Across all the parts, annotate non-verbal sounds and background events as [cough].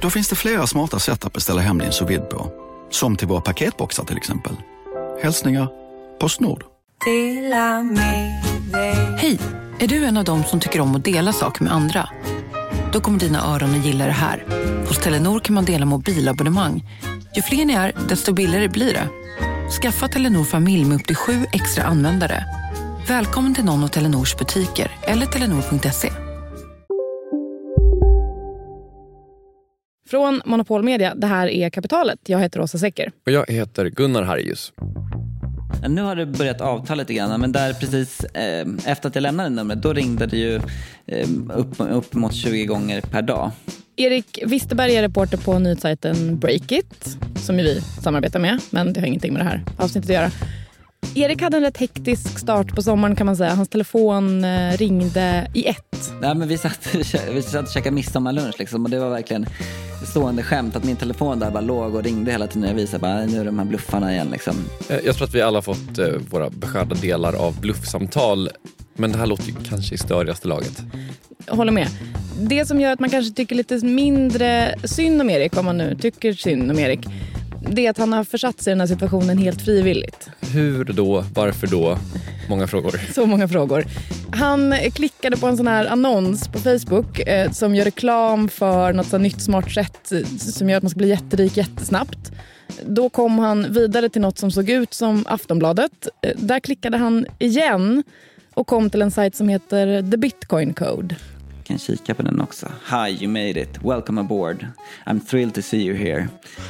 Då finns det flera smarta sätt att beställa hem din sous på. Som till våra paketboxar till exempel. Hälsningar Postnord. Hej! Är du en av dem som tycker om att dela saker med andra? Då kommer dina öron att gilla det här. Hos Telenor kan man dela mobilabonnemang. Ju fler ni är, desto billigare blir det. Skaffa Telenor familj med upp till sju extra användare. Välkommen till någon av Telenors butiker eller telenor.se. Från Monopol Media, det här är Kapitalet. Jag heter Åsa Secker. Och jag heter Gunnar Harjus. Nu har det börjat avta lite grann, men där precis eh, efter att jag lämnade numret, då ringde det ju eh, upp, upp mot 20 gånger per dag. Erik Wisterberg är reporter på nyhetssajten Breakit, som ju vi samarbetar med, men det har ingenting med det här avsnittet att göra. Erik hade en rätt hektisk start på sommaren kan man säga. Hans telefon eh, ringde i ett. Nej, men vi, satt, [laughs] vi satt och käkade midsommarlunch liksom, och det var verkligen stående skämt att min telefon där bara låg och ringde hela tiden. Jag visade bara, nu är de här bluffarna igen liksom. Eh, jag tror att vi alla fått eh, våra beskärda delar av bluffsamtal. Men det här låter ju kanske i störigaste laget. Jag håller med. Det som gör att man kanske tycker lite mindre synd om Erik, om man nu tycker synd om Erik, det är att han har försatt sig i den här situationen helt frivilligt. Hur då? Varför då? Många frågor. Så många frågor. Han klickade på en sån här annons på Facebook eh, som gör reklam för något så nytt smart sätt som gör att man ska bli jätterik jättesnabbt. Då kom han vidare till något som såg ut som Aftonbladet. Eh, där klickade han igen och kom till en sajt som heter The Bitcoin Code kan kika på den också. Hi, you made it. Welcome aboard. I'm thrilled to see you here.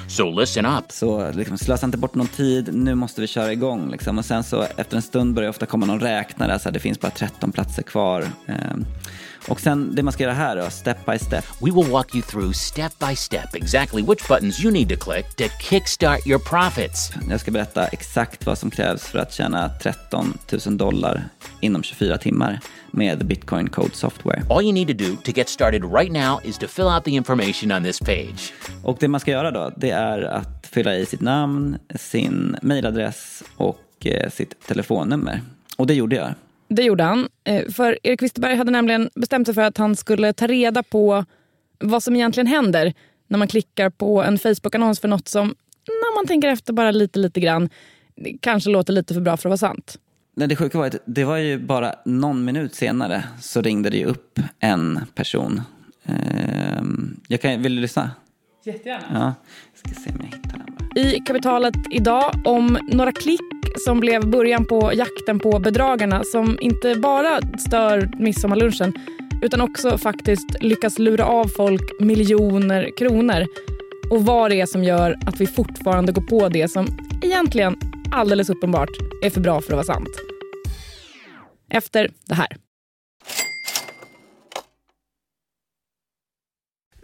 So listen up. Så liksom, slösa inte bort någon tid. Nu måste vi köra igång. Liksom. Och sen så efter en stund börjar ofta komma någon räknare. Så det finns bara 13 platser kvar. Um, och sen det man ska göra här då, step by step. We will walk you through step by step exactly which buttons you need to click to kickstart your profits. Jag ska berätta exakt vad som krävs för att tjäna 13 000 dollar inom 24 timmar med Bitcoin Code Software. All you need to do to get started right now is to fill out the information on this page. Och det man ska göra då, det är att fylla i sitt namn, sin mailadress och eh, sitt telefonnummer. Och det gjorde jag. Det gjorde han. Eh, för Erik Wisterberg hade nämligen bestämt sig för att han skulle ta reda på vad som egentligen händer när man klickar på en Facebook-annons för något som, när man tänker efter bara lite, lite grann, kanske låter lite för bra för att vara sant. Nej, det sjuka var att det var ju bara någon minut senare så ringde det ju upp en person. Ehm, jag kan, vill du lyssna? Jättegärna. Ja, jag ska se om jag hittar den. I kapitalet idag om några klick som blev början på jakten på bedragarna som inte bara stör midsommarlunchen utan också faktiskt lyckas lura av folk miljoner kronor. Och vad det är som gör att vi fortfarande går på det som egentligen alldeles uppenbart är för bra för att vara sant. Efter det här.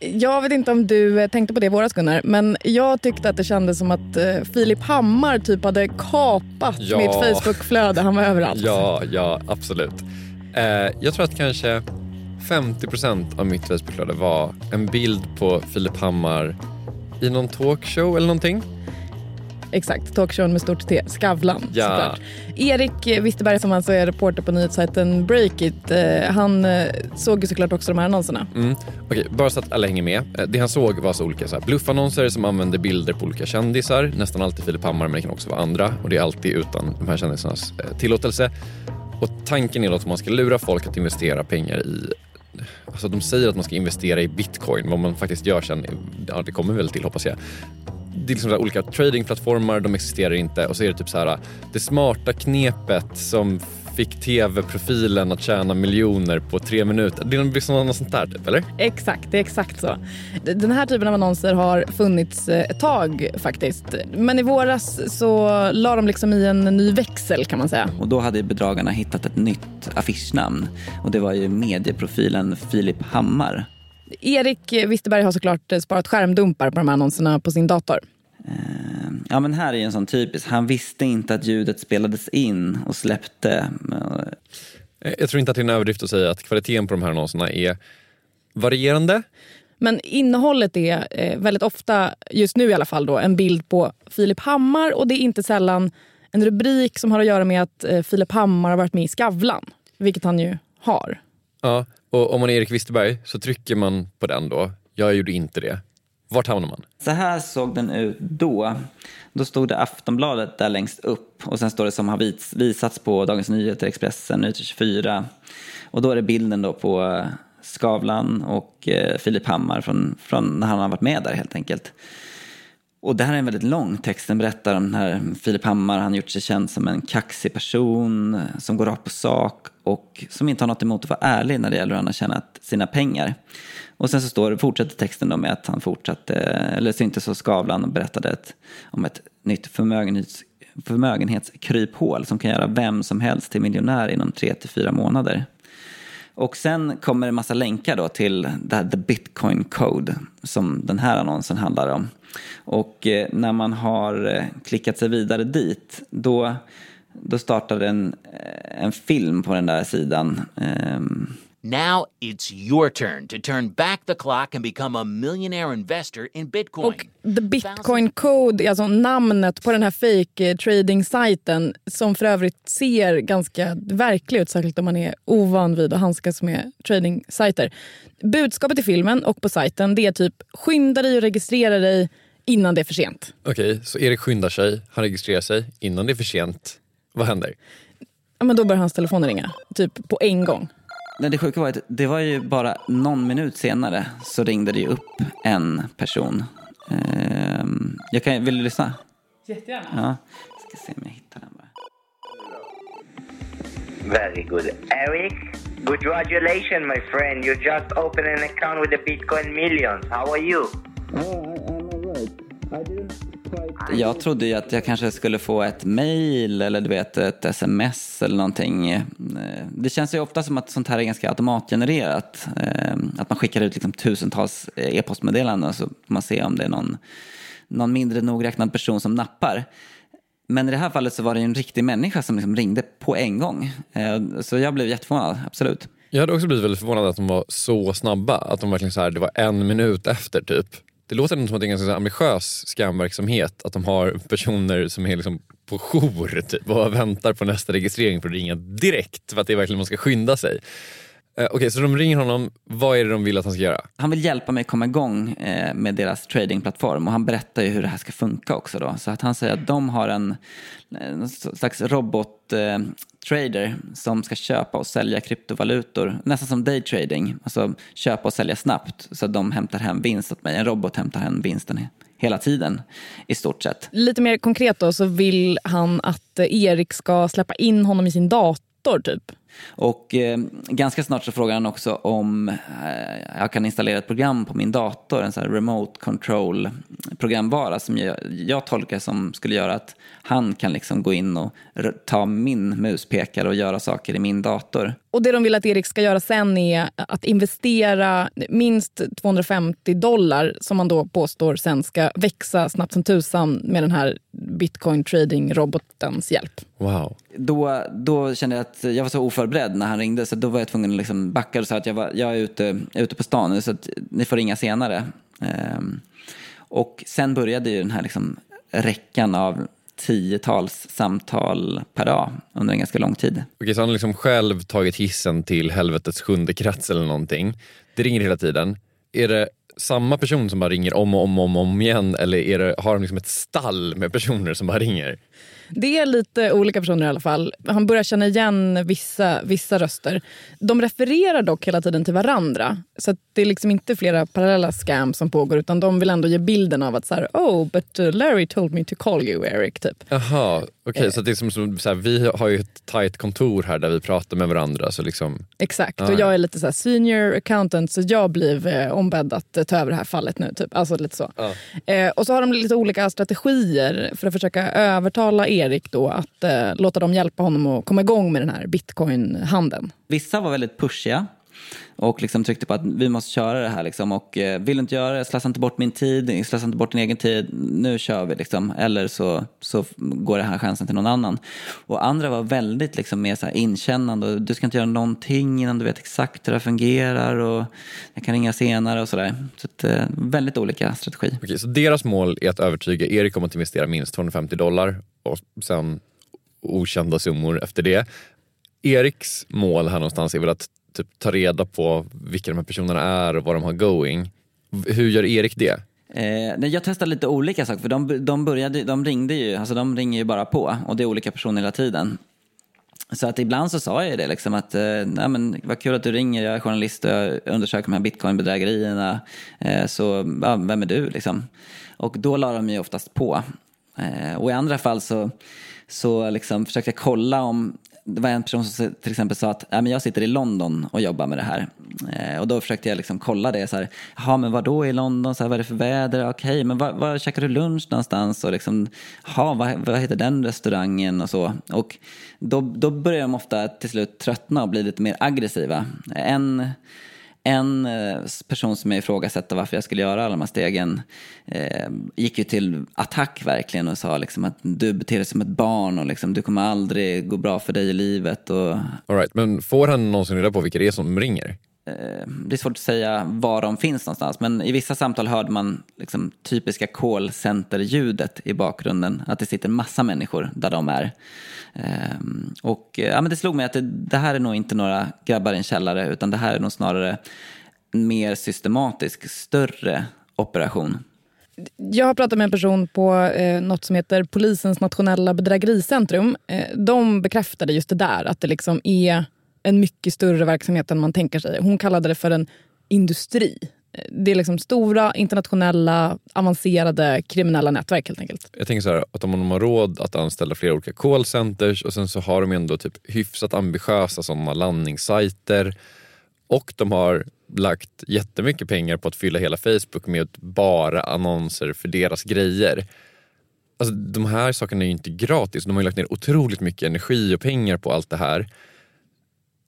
Jag vet inte om du eh, tänkte på det i våras Gunnar, men jag tyckte att det kändes som att eh, Filip Hammar typ hade kapat Ja. mitt Facebookflöde. Han var överallt. Ja, ja, absolut. Eh, jag tror att kanske 50% av mitt Facebookflöde var en bild på Filip Hammar i någon talkshow eller någonting. Exakt, talkshowen med stort T, Skavlan Ja. såklart. Erik Wisterberg som alltså är reporter på nyhetssajten Breakit, eh, han eh, såg ju såklart också de här annonserna. Mm. Okej, bara så att alla hänger med. Eh, Det han såg var så olika så här, bluffannonser som använde bilder på olika kändisar. Nästan alltid Filip Hammar, men det kan också vara andra. Och det är alltid utan de här kändisarnas eh, tillåtelse. Och tanken är då att man ska lura folk att investera pengar i Alltså de säger att man ska investera i bitcoin. Vad man faktiskt gör sen, ja, det kommer väl till hoppas jag. Det är liksom så här olika tradingplattformar, de existerar inte. Och så är det typ så här, det smarta knepet som fick tv-profilen att tjäna miljoner på tre minuter. Det är liksom något sånt där typ, eller? Exakt, det är exakt så. Den här typen av annonser har funnits eh, ett tag faktiskt. Men i våras så la de liksom i en ny växel kan man säga. Och då hade bedragarna hittat ett nytt affischnamn och det var ju medieprofilen Filip Hammar. Erik Wisterberg har såklart sparat skärmdumpar på de här annonserna på sin dator. Eh, Ja men här är ju en sån typisk, han visste inte att ljudet spelades in och släppte. Eh, Jag tror inte att det är en överdrift att säga att kvaliteten på de här annonserna är varierande. Men innehållet är eh, väldigt ofta, just nu i alla fall, då, en bild på Filip Hammar och det är inte sällan en rubrik som har att göra med att Filip Hammar har varit med i Skavlan, vilket han ju har. Ja, och om man är Erik Wisterberg så trycker man på den då. Jag gjorde inte det. Vart hamnar man? Så här såg den ut då. Då stod det Aftonbladet där längst upp och sen står det som har vis, visats på Dagens Nyheter, Expressen, Nyheter 24. Och då är det bilden då på eh, Skavlan och eh, Filip Hammar från, från när han har varit med där helt enkelt. Och det här är en väldigt lång text. Den berättar om den här Filip Hammar. Han har gjort sig känd som en kaxig person som går rakt på sak och som inte har något emot att vara ärlig när det gäller hur han har tjänat sina pengar. Och sen så står fortsätter texten då med att han fortsatte, eller syntes så Skavlan och berättade ett, om ett nytt förmögenhets, förmögenhetskryphål som kan göra vem som helst till miljonär inom tre till fyra månader. Och sen kommer en massa länkar då till det här The Bitcoin Code som den här annonsen handlar om. Och eh, när man har eh, klickat sig vidare dit då, då startar en, eh, en film på den där sidan. Ehm, Now it's your turn to turn back the clock and become a millionaire investor in Bitcoin. Och The Bitcoin Code är alltså namnet på den här fake trading-sajten som för övrigt ser ganska verklig ut, särskilt om man är ovan vid att handskas med trading-sajter. Budskapet i filmen och på sajten det är typ skynda dig och registrera dig innan det är för sent. Okej, så Erik skyndar sig. Han registrerar sig innan det är för sent. Vad händer? Ja, men då börjar hans telefon ringa, typ på en gång. Nej, det sjuka var att det var ju bara någon minut senare så ringde det ju upp en person. Ehm, jag kan, vill du lyssna? Jättegärna. Ja, ska se om jag hittar den bara. Very good. Eric, congratulations, my friend. You just opened an account with the Bitcoin Millions. How are you? Jag trodde ju att jag kanske skulle få ett mail eller du vet ett sms eller någonting. Eh, det känns ju ofta som att sånt här är ganska automatgenererat. Eh, att man skickar ut liksom tusentals e-postmeddelanden och så får man se om det är någon, någon mindre nogräknad person som nappar. Men i det här fallet så var det en riktig människa som liksom ringde på en gång. Eh, så jag blev jätteförvånad, absolut. Jag hade också blivit väldigt förvånad att de var så snabba. Att de verkligen så här, det var en minut efter typ. Det låter ändå som att det är en ganska ambitiös scamverksamhet. Att de har personer som är liksom på jour typ, och väntar på nästa registrering för att ringa direkt. För att det är verkligen man ska skynda sig. Eh, Okej, så de ringer honom. Vad är det de vill att han ska göra? Han vill hjälpa mig komma igång eh, med deras tradingplattform och han berättar ju hur det här ska funka också då. Så att han säger att de har en, en slags robot-trader som ska köpa och sälja kryptovalutor, nästan som daytrading. Alltså köpa och sälja snabbt så att de hämtar hem vinst åt mig. En robot hämtar hem vinsten hela tiden i stort sett. Lite mer konkret då så vill han att eh, Erik ska släppa in honom i sin dator typ. Och eh, ganska snart så frågar han också om eh, jag kan installera ett program på min dator, en sån här remote control programvara som jag, jag tolkar som skulle göra att han kan liksom gå in och r- ta min muspekare och göra saker i min dator. Och det de vill att Erik ska göra sen är att investera minst 250 dollar som man då påstår sen ska växa snabbt som tusan med den här bitcoin trading-robotens hjälp. Wow. Då, då kände jag att jag var så oförberedd när han ringde så då var jag tvungen att liksom backa och säga att jag, var, jag är ute, ute på stan nu så att ni får ringa senare. Um, och sen började ju den här liksom räckan av tiotals samtal per dag under en ganska lång tid. Okej, så han har liksom själv tagit hissen till helvetets sjunde krets eller någonting. Det ringer hela tiden. Är det samma person som bara ringer om och om och om, om igen eller är det, har de liksom ett stall med personer som bara ringer? Det är lite olika personer i alla fall. Han börjar känna igen vissa, vissa röster. De refererar dock hela tiden till varandra. Så att det är liksom inte flera parallella scams som pågår utan de vill ändå ge bilden av att så här, oh, but uh, Larry told me to call you Eric. Typ. Jaha, okej så det är som, som så här, vi har ju ett tajt kontor här där vi pratar med varandra. Så liksom, Exakt, Ah, och ja. jag är lite så här senior accountant så jag blir eh, ombedd att eh, ta över det här fallet nu. Typ. Alltså lite så. Eh, och så har de lite olika strategier för att försöka övertala Erik då att eh, låta dem hjälpa honom att komma igång med den här bitcoin-handeln. Vissa var väldigt pushiga och liksom tryckte på att vi måste köra det här. Liksom. Och eh, vill du inte göra det, slösa inte bort min tid, slösa inte bort din egen tid, nu kör vi. Liksom. Eller så, så går den här chansen till någon annan. Och andra var väldigt liksom, mer så här inkännande. Och, Du ska inte göra någonting innan du vet exakt hur det här fungerar. Och jag kan ringa senare och sådär. Så att, eh, väldigt olika strategi. okej, så deras mål är att övertyga Erik om att investera minst 250 dollar och sen okända summor efter det. Eriks mål här någonstans är väl att typ, ta reda på vilka de här personerna är och vad de har going. Hur gör Erik det? Eh, jag testade lite olika saker, för de, de, började, de ringde ju, alltså de ringer ju bara på och det är olika personer hela tiden. Så att ibland så sa jag ju det liksom att, eh, nej men vad kul att du ringer, jag är journalist och jag undersöker de här bitcoinbedrägerierna. Eh, så, ja, vem är du liksom? Och då la de ju oftast på. Eh, och i andra fall så, så liksom försökte jag kolla om det var en person som till exempel sa att ja, men jag sitter i London och jobbar med det här. Eh, och då försökte jag liksom kolla det. Så här, Jaha, men vad då i London? Så här, vad är det för väder? Okej, men var, var käkar du lunch någonstans? Och liksom, jaha, vad, vad heter den restaurangen? Och så. Och då, då börjar de ofta till slut tröttna och bli lite mer aggressiva. En, en eh, person som jag ifrågasatte varför jag skulle göra alla de här stegen eh, gick ju till attack verkligen och sa liksom att du beter dig som ett barn och liksom, du kommer aldrig gå bra för dig i livet. Och, All right, men får han någonsin reda på vilka det är som ringer? Eh, det är svårt att säga var de finns någonstans men i vissa samtal hörde man liksom typiska callcenter-ljudet i bakgrunden. Att det sitter massa människor där de är. Eh, och ja, men det slog mig att det, det här är nog inte några grabbar i en källare utan det här är nog snarare en mer systematisk, större operation. Jag har pratat med en person på eh, något som heter Polisens nationella bedrägericentrum. Eh, de bekräftade just det där, att det liksom är en mycket större verksamhet än man tänker sig. Hon kallade det för en industri. Det är liksom stora, internationella, avancerade kriminella nätverk helt enkelt. Jag tänker så här, att om de har råd att anställa flera olika callcenters och sen så har de ändå typ hyfsat ambitiösa sådana landningssajter och de har lagt jättemycket pengar på att fylla hela Facebook med bara annonser för deras grejer. Alltså, de här sakerna är ju inte gratis. De har ju lagt ner otroligt mycket energi och pengar på allt det här.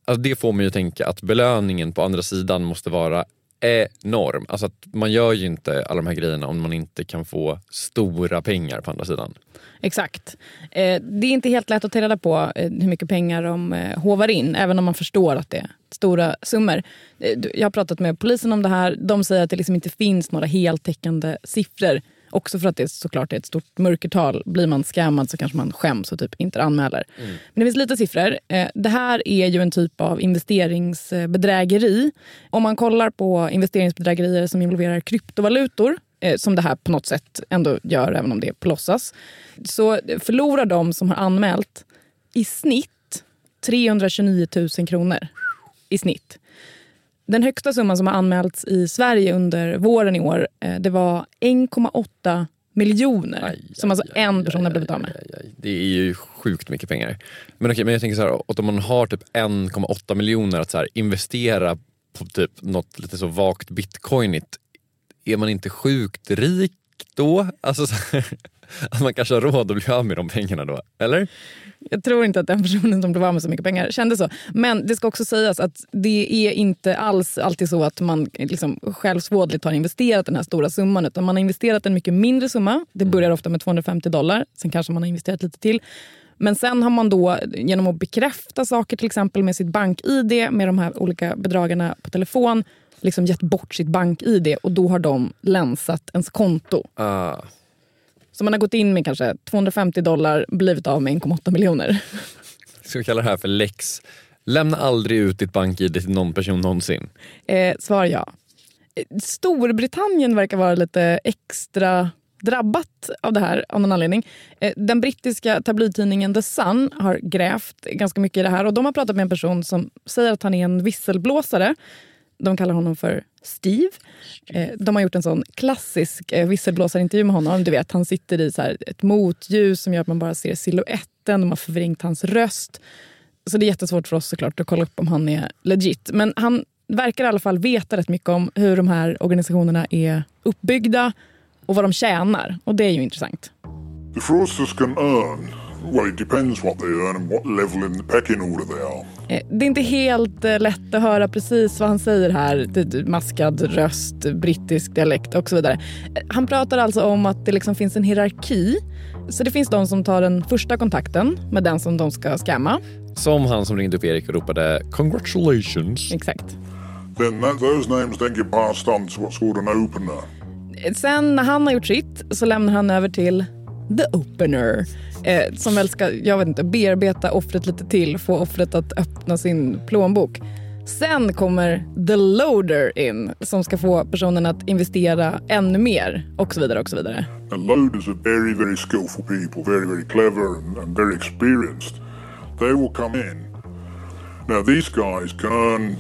Alltså, det får mig att tänka att belöningen på andra sidan måste vara enorm. Alltså att man gör ju inte alla de här grejerna om man inte kan få stora pengar på andra sidan. Exakt. Eh, det är inte helt lätt att ta reda på eh, hur mycket pengar de eh, hovar in, även om man förstår att det är stora summor. Eh, jag har pratat med polisen om det här. De säger att det liksom inte finns några heltäckande siffror. Också för att det såklart är ett stort mörkertal. Blir man scammad så kanske man skäms och typ inte anmäler. Men det finns lite siffror. Eh, Det här är ju en typ av investeringsbedrägeri. Om man kollar på investeringsbedrägerier som involverar kryptovalutor eh, som det här på något sätt ändå gör, även om det är på låtsas, så förlorar de som har anmält i snitt 329 000 kronor. I snitt. Den högsta summan som har anmälts i Sverige under våren i år eh, det var 1,8 miljoner Aj, som alltså aj, en aj, person har aj, blivit av med. aj, aj. Det är ju sjukt mycket pengar. Men okej, men jag tänker så här, att om man har typ 1,8 miljoner att så här, investera på typ något lite så vagt bitcoinigt, är man inte sjukt rik då? Alltså så här, [laughs] att man kanske har råd att bli av med de pengarna då, eller? Jag tror inte att den personen som blev av med så mycket pengar kände så. Men det ska också sägas att det är inte alls alltid så att man liksom självsvådligt har investerat den här stora summan. Utan man har investerat en mycket mindre summa. Det börjar ofta med 250 dollar. Sen kanske man har investerat lite till. Men sen har man då genom att bekräfta saker till exempel med sitt bank-id med de här olika bedragarna på telefon liksom gett bort sitt bank-id och då har de länsat ens konto. Ah, Så man har gått in med kanske 250 dollar blivit av med 1,8 miljoner. ska vi kalla det här för lex Lämna aldrig ut ditt bank-id till någon person någonsin. Eh, svar ja. Eh, Storbritannien verkar vara lite extra drabbat av det här av någon anledning. Eh, Den brittiska tabloidtidningen The Sun har grävt ganska mycket i det här och de har pratat med en person som säger att han är en visselblåsare. De kallar honom för Steve. Eh, De har gjort en sån klassisk eh, visselblåsarintervju med honom. Du vet, han sitter i så här ett motljus som gör att man bara ser siluetten. De har förvrängt hans röst. Så det är jättesvårt för oss såklart att kolla upp om han är legit. Men han verkar i alla fall veta rätt mycket om hur de här organisationerna är uppbyggda och vad de tjänar. Och det är ju intressant. The fraudsters can earn. Well, it depends what they earn and what level in the pecking order they are. Eh, Det är inte helt eh, lätt att höra precis vad han säger här. Maskad röst, brittisk dialekt och så vidare. Eh, Han pratar alltså om att det liksom finns en hierarki. Så det finns de som tar den första kontakten med den som de ska scamma. Som han som ringde upp Erik och ropade “congratulations”. Exakt. Then that, those names then get passed on to what's called an opener. Sen när han har gjort sitt så lämnar han över till the opener. Eh, som väl ska, jag vet inte, bearbeta offret lite till, få offret att öppna sin plånbok. Sen kommer the loader in som ska få personen att investera ännu mer och så vidare och så vidare. The loaders are very, very skillful people, very, very clever and, and very experienced. They will come in. Now, these guys can earn,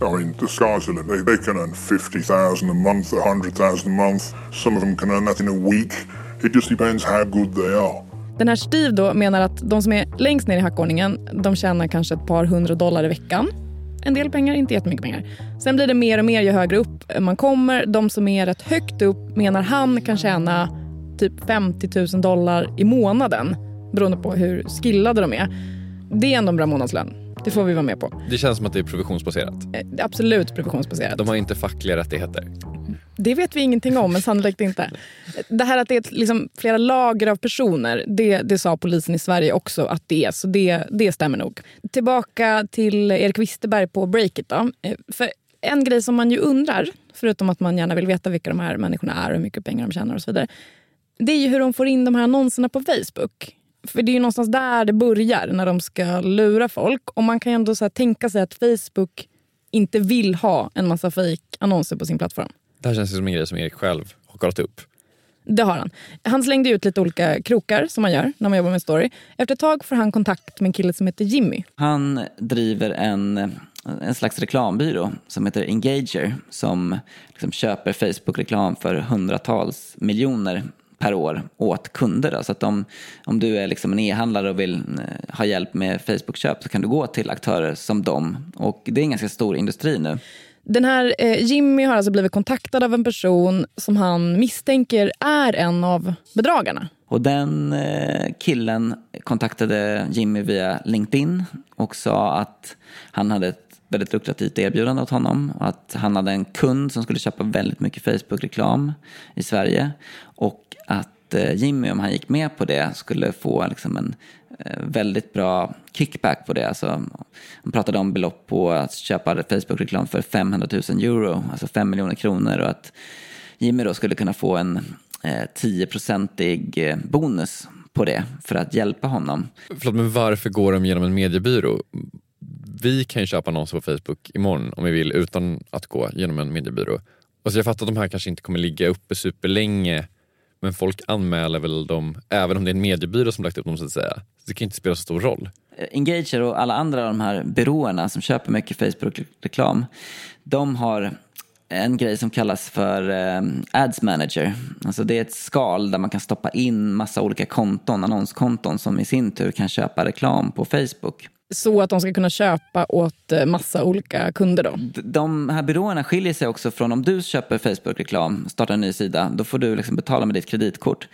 I mean, the sky's the limit. They, they can earn 50,000 a month, 100,000 a month. Some of them can earn that in a week. It just depends how good they are. Den här Steve då menar att de som är längst ner i hackordningen de tjänar kanske ett par hundra dollar i veckan. En del pengar, inte jättemycket pengar. Sen blir det mer och mer ju högre upp man kommer. De som är rätt högt upp menar han kan tjäna typ 50 000 dollar i månaden beroende på hur skillade de är. Det är ändå en bra månadslön. Det får vi vara med på. Det känns som att det är provisionsbaserat. Eh, Absolut provisionsbaserat. De har inte fackliga rättigheter. Det vet vi ingenting om, men sannolikt inte. Det här att det är liksom, flera lager av personer, det, det sa polisen i Sverige också att det är. Så det, det stämmer nog. Tillbaka till Erik Wisterberg på Breakit. Då. Eh, för en grej som man ju undrar, förutom att man gärna vill veta vilka de här människorna är och hur mycket pengar de tjänar och så vidare. Det är ju hur de får in de här annonserna på Facebook. För det är ju någonstans där det börjar när de ska lura folk. Och man kan ju ändå så här tänka sig att Facebook inte vill ha en massa fake annonser på sin plattform. Det här känns som en grej som Erik själv har kollat upp. Det har han. Han slängde ut lite olika krokar som man gör när man jobbar med story. Efter ett tag får han kontakt med en kille som heter Jimmy. Han driver en, en slags reklambyrå som heter Engager som liksom köper Facebook-reklam för hundratals miljoner per år åt kunder. Då. Så att om, om du är liksom en e-handlare och vill eh, ha hjälp med Facebook-köp så kan du gå till aktörer som dem. Och det är en ganska stor industri nu. Den här eh, Jimmy har alltså blivit kontaktad av en person som han misstänker är en av bedragarna. Och den eh, killen kontaktade Jimmy via LinkedIn och sa att han hade ett väldigt lukrativt erbjudande åt honom. Att han hade en kund som skulle köpa väldigt mycket Facebook-reklam i Sverige. Och att eh, Jimmy, om han gick med på det, skulle få liksom en Eh, väldigt bra kickback på det. Alltså, han pratade om belopp på att köpa Facebook-reklam för 500 000 euro, alltså 5 miljoner kronor. Och att Jimmy då skulle kunna få en eh, 10-procentig eh, bonus på det för att hjälpa honom. Förlåt, men varför går de genom en mediebyrå? Vi kan ju köpa annonser på Facebook imorgon om vi vill utan att gå genom en mediebyrå. Alltså jag fattar att de här kanske inte kommer ligga uppe superlänge men folk anmäler väl dem även om det är en mediebyrå som lagt upp dem så att säga. Det kan inte spela så stor roll. Eh, Engager och alla andra av de här byråerna som köper mycket Facebook-reklam, de har en grej som kallas för eh, Ads Manager. Alltså det är ett skal där man kan stoppa in massa olika konton, annonskonton som i sin tur kan köpa reklam på Facebook. Så att de ska kunna köpa åt eh, massa olika kunder då? De här byråerna skiljer sig också från om du köper Facebook-reklam, startar en ny sida, då får du liksom betala med ditt kreditkort.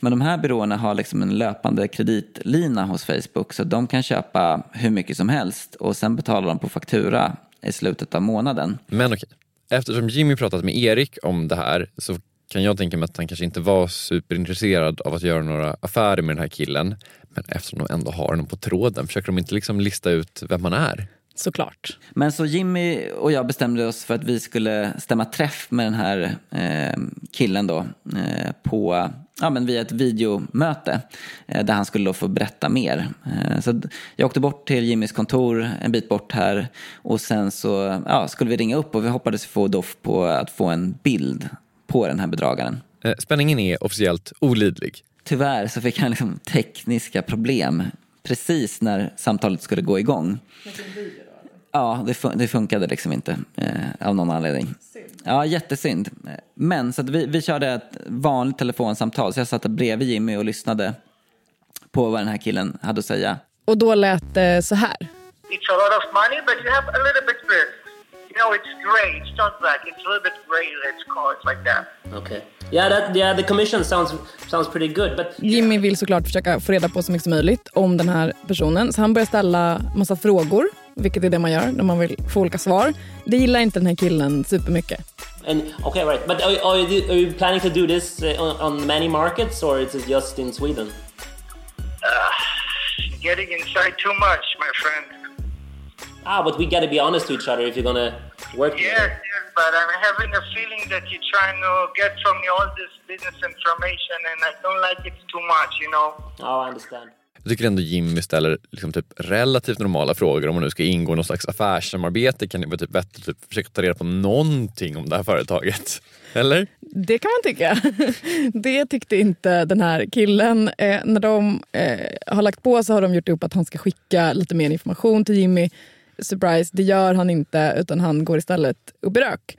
Men de här byråerna har liksom en löpande kreditlina hos Facebook så de kan köpa hur mycket som helst och sen betalar de på faktura i slutet av månaden. Men okej, eftersom Jimmy pratat med Erik om det här så kan jag tänka mig att han kanske inte var superintresserad av att göra några affärer med den här killen. Men eftersom de ändå har honom på tråden, försöker de inte liksom lista ut vem han är? Såklart. Men så Jimmy och jag bestämde oss för att vi skulle stämma träff med den här eh, killen då eh, på, ja men via ett videomöte eh, där han skulle då få berätta mer. Eh, så jag åkte bort till Jimmys kontor en bit bort här och sen så ja, skulle vi ringa upp och vi hoppades få då på att få en bild på den här bedragaren. Eh, Spänningen är officiellt olidlig. Tyvärr så fick han liksom tekniska problem precis när samtalet skulle gå igång. Ja, det, fun- det funkade liksom inte eh, av någon anledning. Ja, jättesynd. Men så att vi, vi körde ett vanligt telefonsamtal så jag satt bredvid Jimmy och lyssnade på vad den här killen hade att säga. Och då lät det så här. It's a lot of money, but you have a little bit risk. You know, it's gray. It's not black. It's a little bit gray. Let's call it like that. Okay. Yeah, that yeah, the commission sounds sounds pretty good, but Jimmy vill såklart försöka få reda på så mycket som möjligt om den här personen. Så han börjar ställa massa frågor, vilket är det man gör när man vill få olika svar. Det gillar inte den här killen supermycket. and okay, right. But are, are, you, are you planning to do this uh, on, on many markets, or is it just in Sweden? Getting inside too much, my friend. Ah, but we got to be honest to each other if you're gonna work Yes, together. yes, but I'm having a feeling that you're trying to get from me all this business information, and I don't like it too much, you know. Oh, I understand. Jag tycker ändå Jimmy ställer liksom typ relativt normala frågor. Om man nu ska ingå i någon slags affärssamarbete kan det vara typ bättre att typ försöka ta reda på någonting om det här företaget. [laughs] Eller? Det kan man tycka. [laughs] Det tyckte inte den här killen. Eh, när de eh, har lagt på så har de gjort upp att han ska skicka lite mer information till Jimmy. Surprise, det gör han inte utan han går istället upp i rök.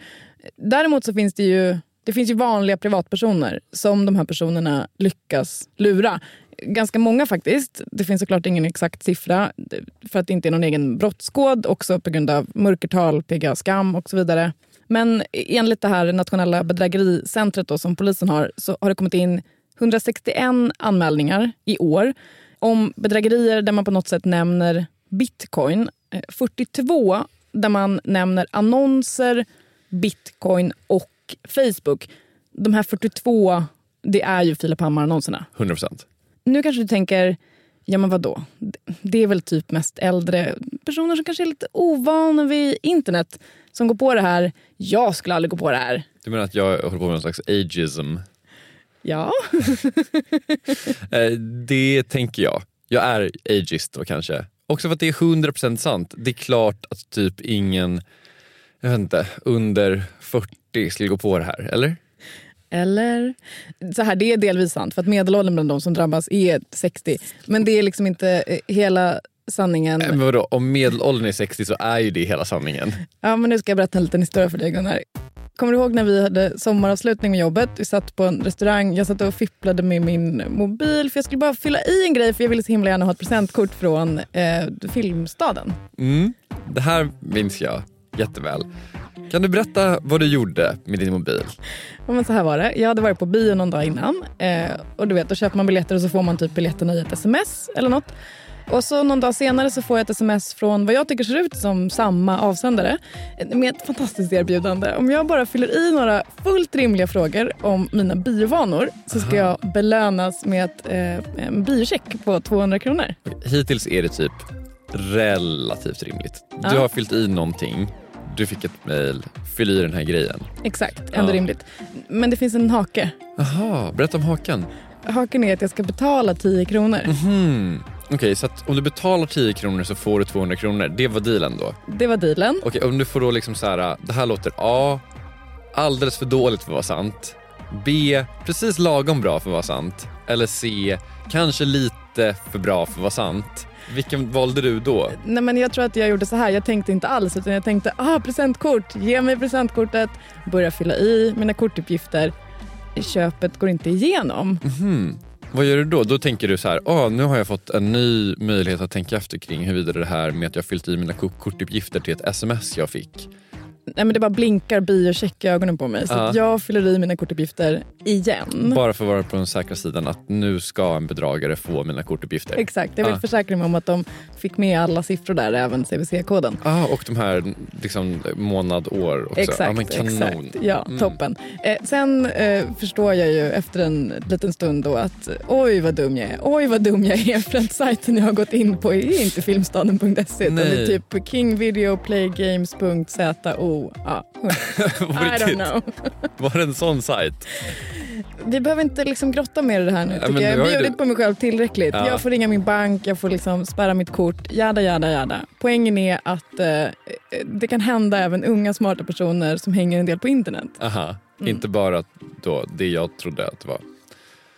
Däremot så finns det ju, det finns ju vanliga privatpersoner som de här personerna lyckas lura. Ganska många faktiskt. Det finns såklart ingen exakt siffra för att det inte är någon egen brottskod. Också på grund av mörkertal, PGA, skam och så vidare. Men enligt det här nationella bedrägericentret då, som polisen har så har det kommit in 161 anmälningar i år om bedrägerier där man på något sätt nämner bitcoin. Eh, 42 där man nämner annonser, bitcoin och Facebook. De här 42, det är ju Filip Hammar-annonserna. 100 procent. Nu kanske du tänker, ja men vadå? Det är väl typ mest äldre personer som kanske är lite ovana vid internet som går på det här. Jag skulle aldrig gå på det här. Du menar att jag håller på med någon slags ageism? Ja, [laughs] Eh, det tänker jag. Jag är ageist då kanske. Också för att det är 100% sant. Det är klart att typ ingen, jag vet inte, under 40 skulle gå på det här, eller? Eller? Så här, det är delvis sant för att medelåldern bland de som drabbas är 60. Men det är liksom inte eh, hela sanningen. Men vadå, om medelåldern är 60 så är ju det hela sanningen. Ja, men nu ska jag berätta en liten historia för dig Gunnar. Kommer du ihåg när vi hade sommaravslutning med jobbet? Vi satt på en restaurang. Jag satt och fipplade med min mobil för jag skulle bara fylla i en grej för jag ville så himla gärna ha ett presentkort från eh, Filmstaden. Mm. Det här minns jag jätteväl. Kan du berätta vad du gjorde med din mobil? Ja, men så här var det. Jag hade varit på bio någon dag innan. Eh, och du vet, då köper man biljetter och så får man typ biljetterna i ett sms eller något. Och så någon dag senare så får jag ett sms från vad jag tycker ser ut som samma avsändare med ett fantastiskt erbjudande. Om jag bara fyller i några fullt rimliga frågor om mina biovanor så ska jag belönas med ett, eh, en biocheck på 200 kronor. Hittills är det typ relativt rimligt. Du Ja. har fyllt i någonting, du fick ett mail, fyll i den här grejen. Exakt, ändå Ja. rimligt. Men det finns en hake. Jaha, berätta om hakan. Haken är att jag ska betala 10 kronor. Hmm. Okej, så att om du betalar 10 kronor så får du 200 kronor. Det var dealen då? Det var dealen. Okej, om du får då liksom så här, det här låter A, alldeles för dåligt för att vara sant. B, precis lagom bra för att vara sant. eller C, kanske lite för bra för att vara sant. Vilken valde du då? Nej, men jag tror att jag gjorde så här. Jag tänkte inte alls utan jag tänkte ah, presentkort, ge mig presentkortet, börja fylla i mina kortuppgifter. Köpet går inte igenom. Mhm. Vad gör du då? Då tänker du så här, ah, nu har jag fått en ny möjlighet att tänka efter kring huruvida det här med att jag fyllt i mina ko- kortuppgifter till ett sms jag fick. Nej, men det bara blinkar biocheck i ögonen på mig. Så Ja. jag fyller i mina kortuppgifter igen. Bara för att vara på den säkra sidan att nu ska en bedragare få mina kortuppgifter. Exakt, jag vill Ah. försäkra mig om att de fick med alla siffror där, även CVC-koden. Ah, och de här liksom, månad, år också. Exakt, ja, kanon. exakt. Ja, Mm. toppen. Eh, sen eh, förstår jag ju efter en liten stund då att oj vad dum jag är, oj vad dum jag är [laughs] för att sajten jag har gått in på är inte filmstaden.se utan det är typ kingvideoplaygames.zo. Ja, [laughs] På I don't know. [laughs] Var det en sån sajt? Vi behöver inte liksom grotta mer i det här nu. Ja, jag. har har ju bjudit du- på mig själv tillräckligt. Ja. Jag får ringa min bank, jag får liksom spärra mitt kort. Jada, jada, jada. Poängen är att eh, det kan hända även unga smarta personer som hänger en del på internet. Aha, Mm. inte bara då det jag trodde att det var.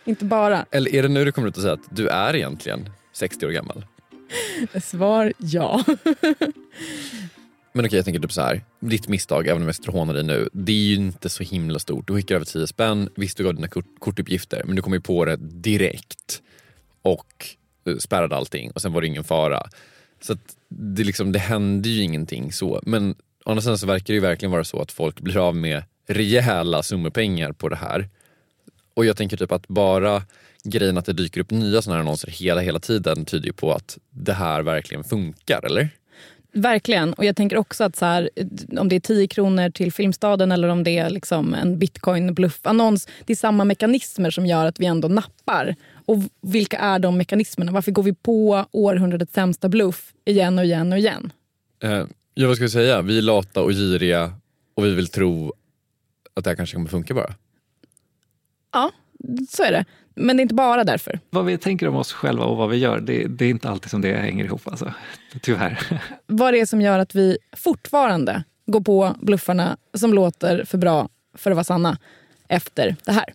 Inte bara. Eller är det nu du kommer ut och säger att du är egentligen 60 år gammal? [laughs] Svar ja. Men okej, jag tänker typ så här. Ditt misstag, även om jag sitter och hånar dig nu, det är ju inte så himla stort. Du skickar över 10 spänn, visst du gav dina kort, kortuppgifter, men du kom ju på det direkt och eh, spärrade allting och sen var det ingen fara. Så att det, liksom, det hände ju ingenting så. Men å andra sidan så verkar det ju verkligen vara så att folk blir av med rejäla summor pengar på det här. Och jag tänker typ att bara grejen att det dyker upp nya sådana här annonser hela, hela tiden tyder ju på att det här verkligen funkar, eller? Verkligen. Och jag tänker också att så här, om det är 10 kronor till Filmstaden eller om det är liksom en bitcoin-bluffannons. Det är samma mekanismer som gör att vi ändå nappar. Och vilka är de mekanismerna? Varför går vi på århundradets sämsta bluff igen och igen och igen? Eh, ja, vad ska vi säga? Vi är lata och giriga och vi vill tro att det här kanske kommer funka bara. Ja, så är det. Men det är inte bara därför. Vad vi tänker om oss själva och vad vi gör, det, det är inte alltid som det hänger ihop. Alltså. Tyvärr. [laughs] Vad det är som gör att vi fortfarande går på bluffarna som låter för bra för att vara sanna efter det här.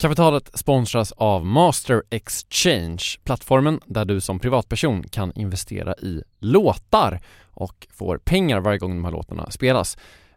Kapitalet sponsras av Master Exchange, plattformen där du som privatperson kan investera i låtar och får pengar varje gång de här låtarna spelas.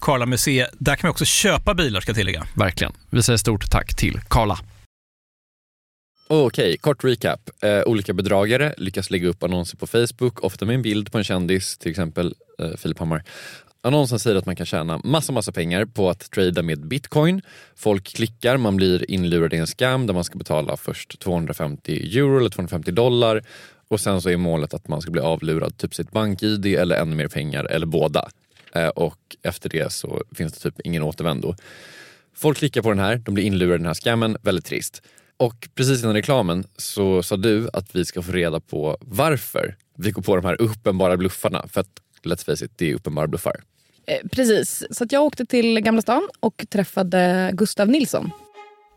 Karla Museet. Där kan man också köpa bilar ska jag tillägga. Verkligen. Vi säger stort tack till Karla. Okej, kort recap. Eh, olika bedragare lyckas lägga upp annonser på Facebook, ofta med en bild på en kändis, till exempel eh, Filip Hammar. Annonsen säger att man kan tjäna massa, massa pengar på att trada med bitcoin. Folk klickar, man blir inlurad i en scam där man ska betala först 250 euro eller 250 dollar och sen så är målet att man ska bli avlurad typ sitt bank-id eller ännu mer pengar eller båda. Eh, och efter det så finns det typ ingen återvändo. Folk klickar på den här, de blir inlurade i den här scammen, väldigt trist. Och precis innan reklamen så sa du att vi ska få reda på varför vi går på de här uppenbara bluffarna. För att let's face it, det är uppenbara bluffar. Eh, precis, så att jag åkte till Gamla stan och träffade Gustav Nilsson.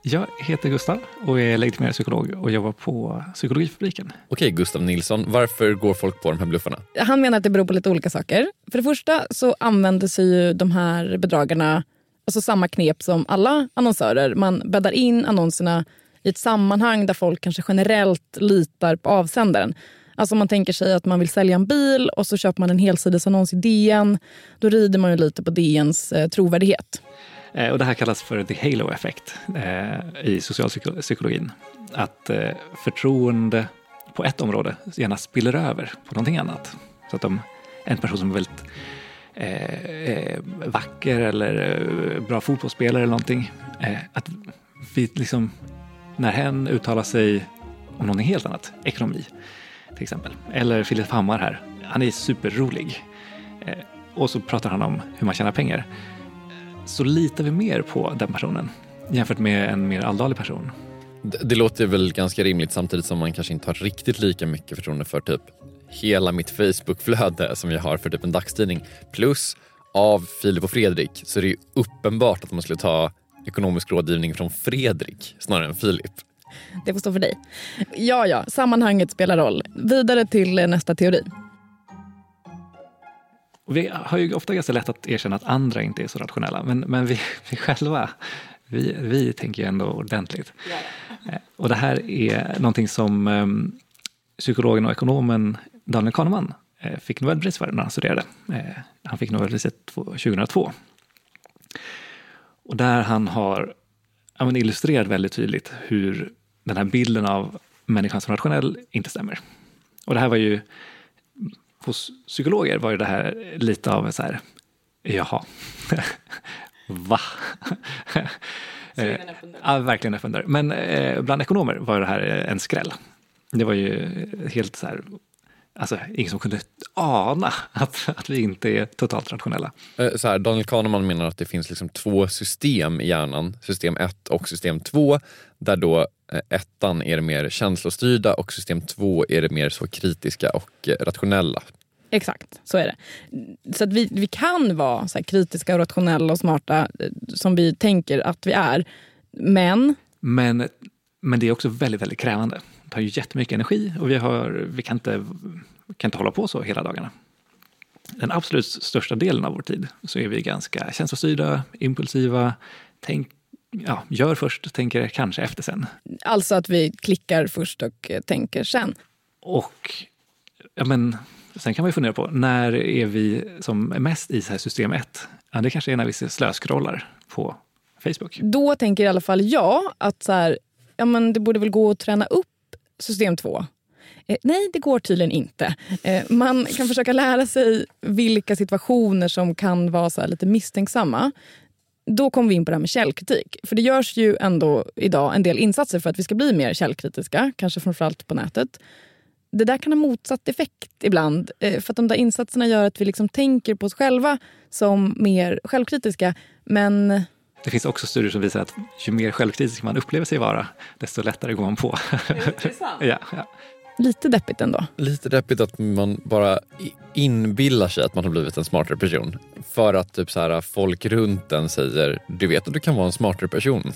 Jag heter Gustav och är legitimerad psykolog och jobbar på Psykologifabriken. Okej, Gustav Nilsson, varför går folk på de här bluffarna? Han menar att det beror på lite olika saker. För det första så använder sig ju de här bedragarna alltså samma knep som alla annonsörer. Man bäddar in annonserna i ett sammanhang där folk kanske generellt litar på avsändaren. Alltså man tänker sig att man vill sälja en bil och så köper man en helsidesannons i DN. Då rider man ju lite på DNs eh, trovärdighet. Eh, och det här kallas för the halo effect eh, i socialpsykologin. Att eh, förtroende på ett område gärna spiller över på någonting annat. Så att om en person som är väldigt eh, eh vacker eller eh, bra fotbollsspelare eller någonting. Eh, att vi liksom, när hen uttalar sig om någonting helt annat, ekonomi till exempel. Eller Filip Hammar här, han är superrolig. och så pratar han om hur man tjänar pengar så litar vi mer på den personen jämfört med en mer alldaglig person. Det, det låter väl ganska rimligt samtidigt som man kanske inte har riktigt lika mycket förtroende för typ hela mitt Facebookflöde [laughs] som jag har för typ en dagstidning. Plus av Filip och Fredrik så är det ju uppenbart att man skulle ta ekonomisk rådgivning från Fredrik snarare än Filip. Det får stå för dig. Ja, ja, sammanhanget spelar roll. Vidare till nästa teori. Och vi har ju ofta ganska lätt att erkänna att andra inte är så rationella, men, men vi, [laughs] vi själva, vi, vi tänker ju ändå ordentligt. Eh, och det här är någonting som um, psykologen och ekonomen Daniel Kahneman eh, fick Nobelpris för när han studerade. Eh, han fick Nobelpriset 2002. Och där han har ja, illustrerat väldigt tydligt hur den här bilden av människan som rationell inte stämmer. Och det här var ju hos psykologer var ju det här lite av så här, jaha, [laughs] va? ja, verkligen öppen dörr. Men eh, bland ekonomer var det här en skräll. Det var ju helt så här, alltså ingen som kunde ana att, att vi inte är totalt rationella. Eh, så här, Daniel Kahneman menar att det finns liksom två system i hjärnan, system 1 och system 2, där då eh, ettan är det mer känslostyrda och system 2 är det mer så kritiska och eh, rationella. Exakt, så är det. Så att vi, vi kan vara så kritiska, och rationella och smarta som vi tänker att vi är. Men... Men, men det är också väldigt, väldigt krävande. Det tar ju jättemycket energi och vi, har, vi kan, inte, kan inte hålla på så hela dagarna. Den absolut största delen av vår tid så är vi ganska känslostyrda, impulsiva, tänk, ja, gör först, tänker kanske efter sen. Alltså att vi klickar först och tänker sen. Och ja, men, sen kan man ju fundera på, när är vi som mest i så här system 1? Ja, det kanske är när vi slöscrollar på Facebook. Då tänker i alla fall jag att så här, ja, men det borde väl gå att träna upp system 2. Eh, nej, det går tydligen inte. Eh, man kan försöka lära sig vilka situationer som kan vara så lite misstänksamma. Då kommer vi in på det här med källkritik. För det görs ju ändå idag en del insatser för att vi ska bli mer källkritiska, kanske framförallt på nätet. Det där kan ha motsatt effekt ibland. Eh, för att de där insatserna gör att vi liksom tänker på oss själva som mer självkritiska. Men det finns också studier som visar att ju mer självkritisk man upplever sig vara, desto lättare går man på. [laughs] Ja, ja. lite deppigt ändå. Lite deppigt att man bara inbillar sig att man har blivit en smartare person. För att typ så här, folk runt en säger du vet att du kan vara en smartare person.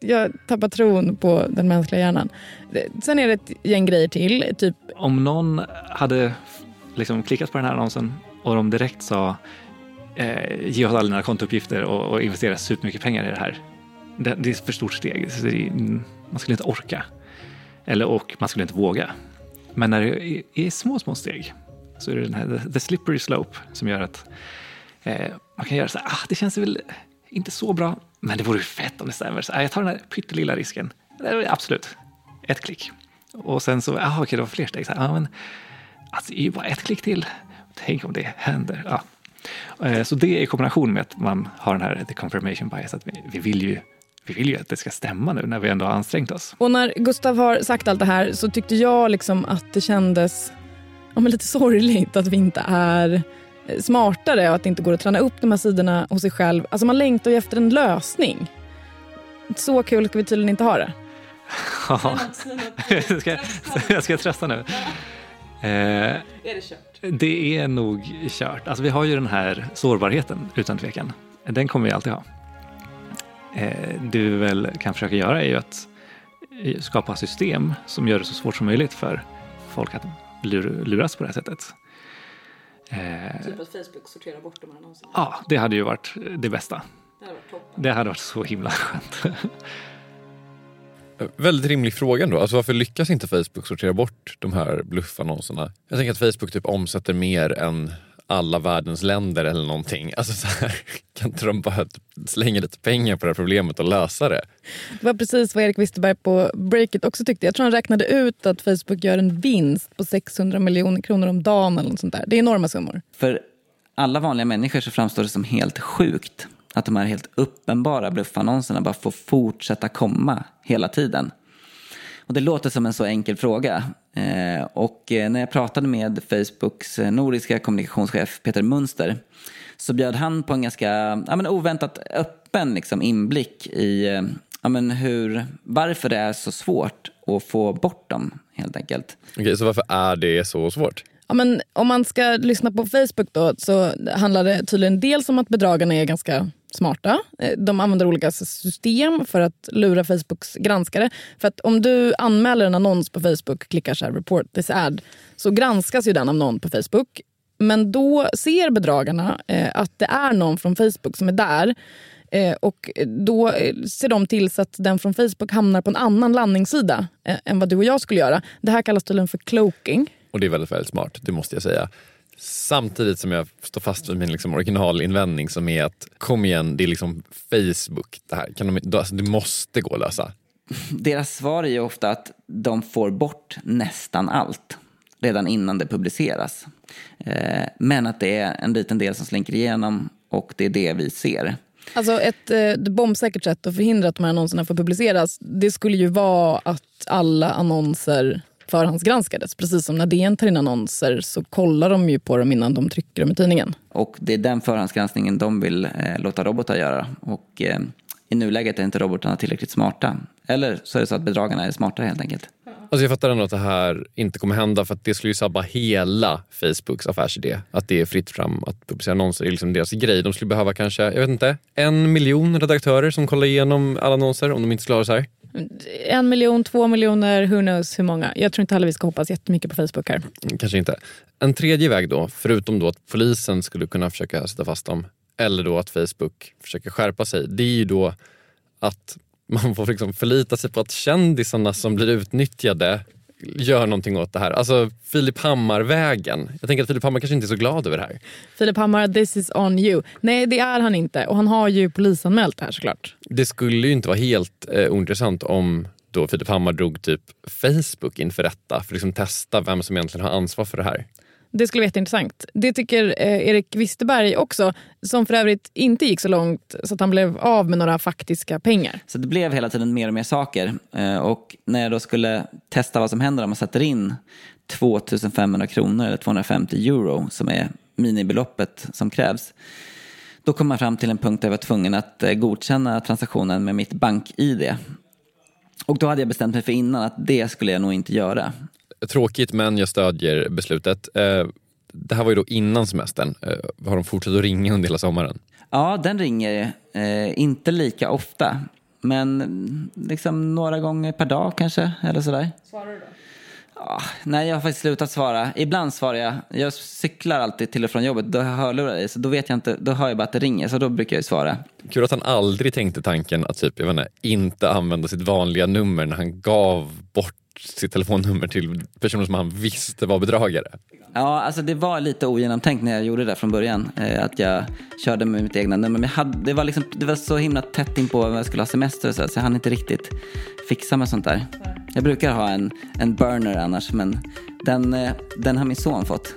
Jag tappar tron på den mänskliga hjärnan. Sen är det ett gäng grejer till. Typ, Om någon hade liksom klickat på den här annonsen och de direkt sa eh, ge oss alla dina kontouppgifter och, och investera supermycket pengar i det här. Det, det är ett för stort steg. Så det man skulle inte orka. Eller och man skulle inte våga. Men när det är, är små, små steg så är det den här the, the slippery slope som gör att eh, man kan göra så här, ah, det känns väl inte så bra, men det vore fett om det stämmer. Så, äh, jag tar den här pyttelilla risken. Absolut, ett klick. Och sen så, jaha, okej, det var fler steg. Så, här, ja, men, alltså, det är ju bara ett klick till. Tänk om det händer. Ja. Eh, så det i kombination med att man har den här the confirmation bias, att vi, vi, vill ju, vi vill ju att det ska stämma nu när vi ändå har ansträngt oss. och när Gustav har sagt allt det här så tyckte jag liksom att det kändes ja, men lite sorgligt att vi inte är smartare och att det inte går att träna upp de här sidorna hos sig själv. Alltså man längtar ju efter en lösning. Så kul ska vi tydligen inte ha det. [laughs] Ja. ska, jag ska trösta nu. Eh, Är det kört? det är nog kört. Alltså vi har ju den här sårbarheten utan tvekan. Den kommer vi alltid ha. Eh, det vi väl kan försöka göra är ju att skapa system som gör det så svårt som möjligt för folk att lur, luras på det här sättet. Eh, Typ att Facebook sorterar bort de här annonserna. ja, det hade ju varit det bästa. Det hade varit toppen. Det hade varit så himla skönt. Väldigt rimlig fråga ändå. Alltså varför lyckas inte Facebook sortera bort de här bluffannonserna? Jag tänker att Facebook typ omsätter mer än alla världens länder eller någonting. Alltså så här, [laughs] kan inte de bara slänga lite pengar på det här problemet och lösa det? Det var precis vad Erik Wisterberg på Breakit också tyckte. Jag tror han räknade ut att Facebook gör en vinst på 600 miljoner kronor om dagen eller något sånt där. Det är enorma summor. För alla vanliga människor så framstår det som helt sjukt att de här helt uppenbara bluffannonserna bara får fortsätta komma hela tiden. Och det låter som en så enkel fråga. Eh, och eh, när jag pratade med Facebooks eh, nordiska kommunikationschef Peter Munster så bjöd han på en ganska ja, men oväntat öppen liksom, inblick i ja, men hur, varför det är så svårt att få bort dem helt enkelt. Okej, så varför är det så svårt? Ja, men om man ska lyssna på Facebook då, så handlar det tydligen dels om att bedragarna är ganska smarta. Eh, de använder olika system för att lura Facebooks granskare. För att om du anmäler en annons på Facebook, klickar så här report this ad, så granskas ju den av någon på Facebook. Men då ser bedragarna eh, att det är någon från Facebook som är där. Eh, och då eh, ser de till så att den från Facebook hamnar på en annan landningssida eh, än vad du och jag skulle göra. Det här kallas tydligen för cloaking. Och det är väldigt, väldigt smart, det måste jag säga. Samtidigt som jag står fast vid min liksom originalinvändning som är att kom igen, det är liksom Facebook det här. Kan de, alltså, det måste gå att lösa. [laughs] Deras svar är ju ofta att de får bort nästan allt redan innan det publiceras. Eh, men att det är en liten del som slinker igenom och det är det vi ser. Alltså ett eh, bombsäkert sätt att förhindra att de här annonserna får publiceras det skulle ju vara att alla annonser förhandsgranskades. Precis som när DN tar in annonser så kollar de ju på dem innan de trycker dem i tidningen. Och det är den förhandsgranskningen de vill eh, låta robotar göra. Och eh, i nuläget är inte robotarna tillräckligt smarta. Eller så är det så att bedragarna är smartare helt enkelt. Alltså jag fattar ändå att det här inte kommer hända för att det skulle ju sabba hela Facebooks affärsidé. Att det är fritt fram att publicera annonser är liksom deras grej. De skulle behöva kanske, jag vet inte, en miljon redaktörer som kollar igenom alla annonser om de inte skulle ha det så här. En miljon, två miljoner, who knows hur många. Jag tror inte heller vi ska hoppas jättemycket på Facebook här. Kanske inte. En tredje väg då, förutom då att polisen skulle kunna försöka sätta fast dem, eller då att Facebook försöker skärpa sig, det är ju då att man får liksom förlita sig på att kändisarna som blir utnyttjade gör någonting åt det här. Alltså Filip Hammar-vägen. Jag tänker att Filip Hammar kanske inte är så glad över det här. Filip Hammar, this is on you. Nej, det är han inte. Och han har ju polisanmält det här såklart. Det skulle ju inte vara helt eh, ointressant om då Filip Hammar drog typ Facebook inför rätta för att liksom testa vem som egentligen har ansvar för det här. Det skulle vara jätteintressant. Det tycker eh, Erik Wisterberg också, som för övrigt inte gick så långt så att han blev av med några faktiska pengar. Så det blev hela tiden mer och mer saker. Eh, Och när jag då skulle testa vad som händer om man sätter in 2500 kronor eller 250 euro som är minibeloppet som krävs. Då kom man fram till en punkt där jag var tvungen att eh, godkänna transaktionen med mitt bank-id. Och då hade jag bestämt mig för innan att det skulle jag nog inte göra. Tråkigt men jag stödjer beslutet. Eh, det här var ju då innan semestern. Eh, har de fortsatt att ringa under hela sommaren? Ja, den ringer eh, inte lika ofta. Men liksom några gånger per dag kanske, eller sådär. Svarar du då? Ja, nej, jag har faktiskt slutat svara. Ibland svarar jag. Jag cyklar alltid till och från jobbet. Då har jag hörlurar i, så då vet jag inte. Då hör jag bara att det ringer, så då brukar jag ju svara. Kul att han aldrig tänkte tanken att typ, jag vet inte, inte använda sitt vanliga nummer när han gav bort sitt telefonnummer till personer som han visste var bedragare. Ja, alltså det var lite ogenomtänkt när jag gjorde det från början. Eh, att jag körde med mitt egna nummer. Men jag hade, det, var liksom, det var så himla tätt in på när jag skulle ha semester och så, så jag hann inte riktigt fixa med sånt där. Jag brukar ha en, en burner annars, men den, eh, den har min son fått.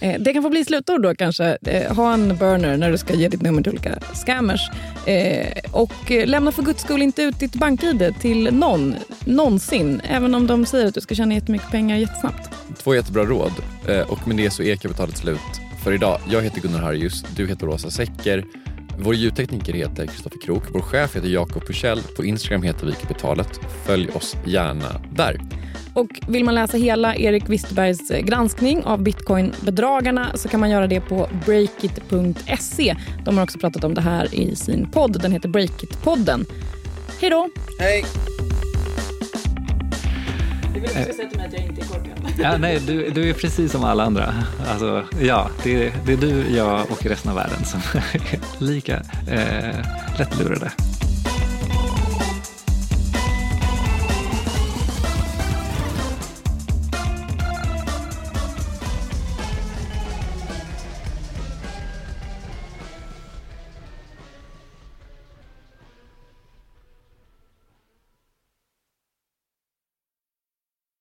Eh, Det kan få bli slutord då kanske. Eh, Ha en burner när du ska ge ditt nummer till olika scammers. Eh, Och eh, lämna för guds skull inte ut ditt bank-id till någon, någonsin. Även om de säger att du ska tjäna jättemycket pengar jättesnabbt. Två jättebra råd. Eh, Och med det så är kapitalet slut för idag. Jag heter Gunnar Harjus, du heter Rosa Secker. Vår ljudtekniker heter Kristoffer Krook. Vår chef heter Jakob Pursell. På Instagram heter vi Kapitalet. Följ oss gärna där. Och vill man läsa hela Erik Wisterbergs eh, granskning av bitcoinbedragarna så kan man göra det på breakit.se. De har också pratat om det här i sin podd. Den heter Breakit-podden. Hej då! Hej! Du vill också säga till mig att jag inte är korkad. Ja, nej, du, du är precis som alla andra. Alltså, ja, det, det är du, jag och resten av världen som [laughs] är lika eh, lättlurade.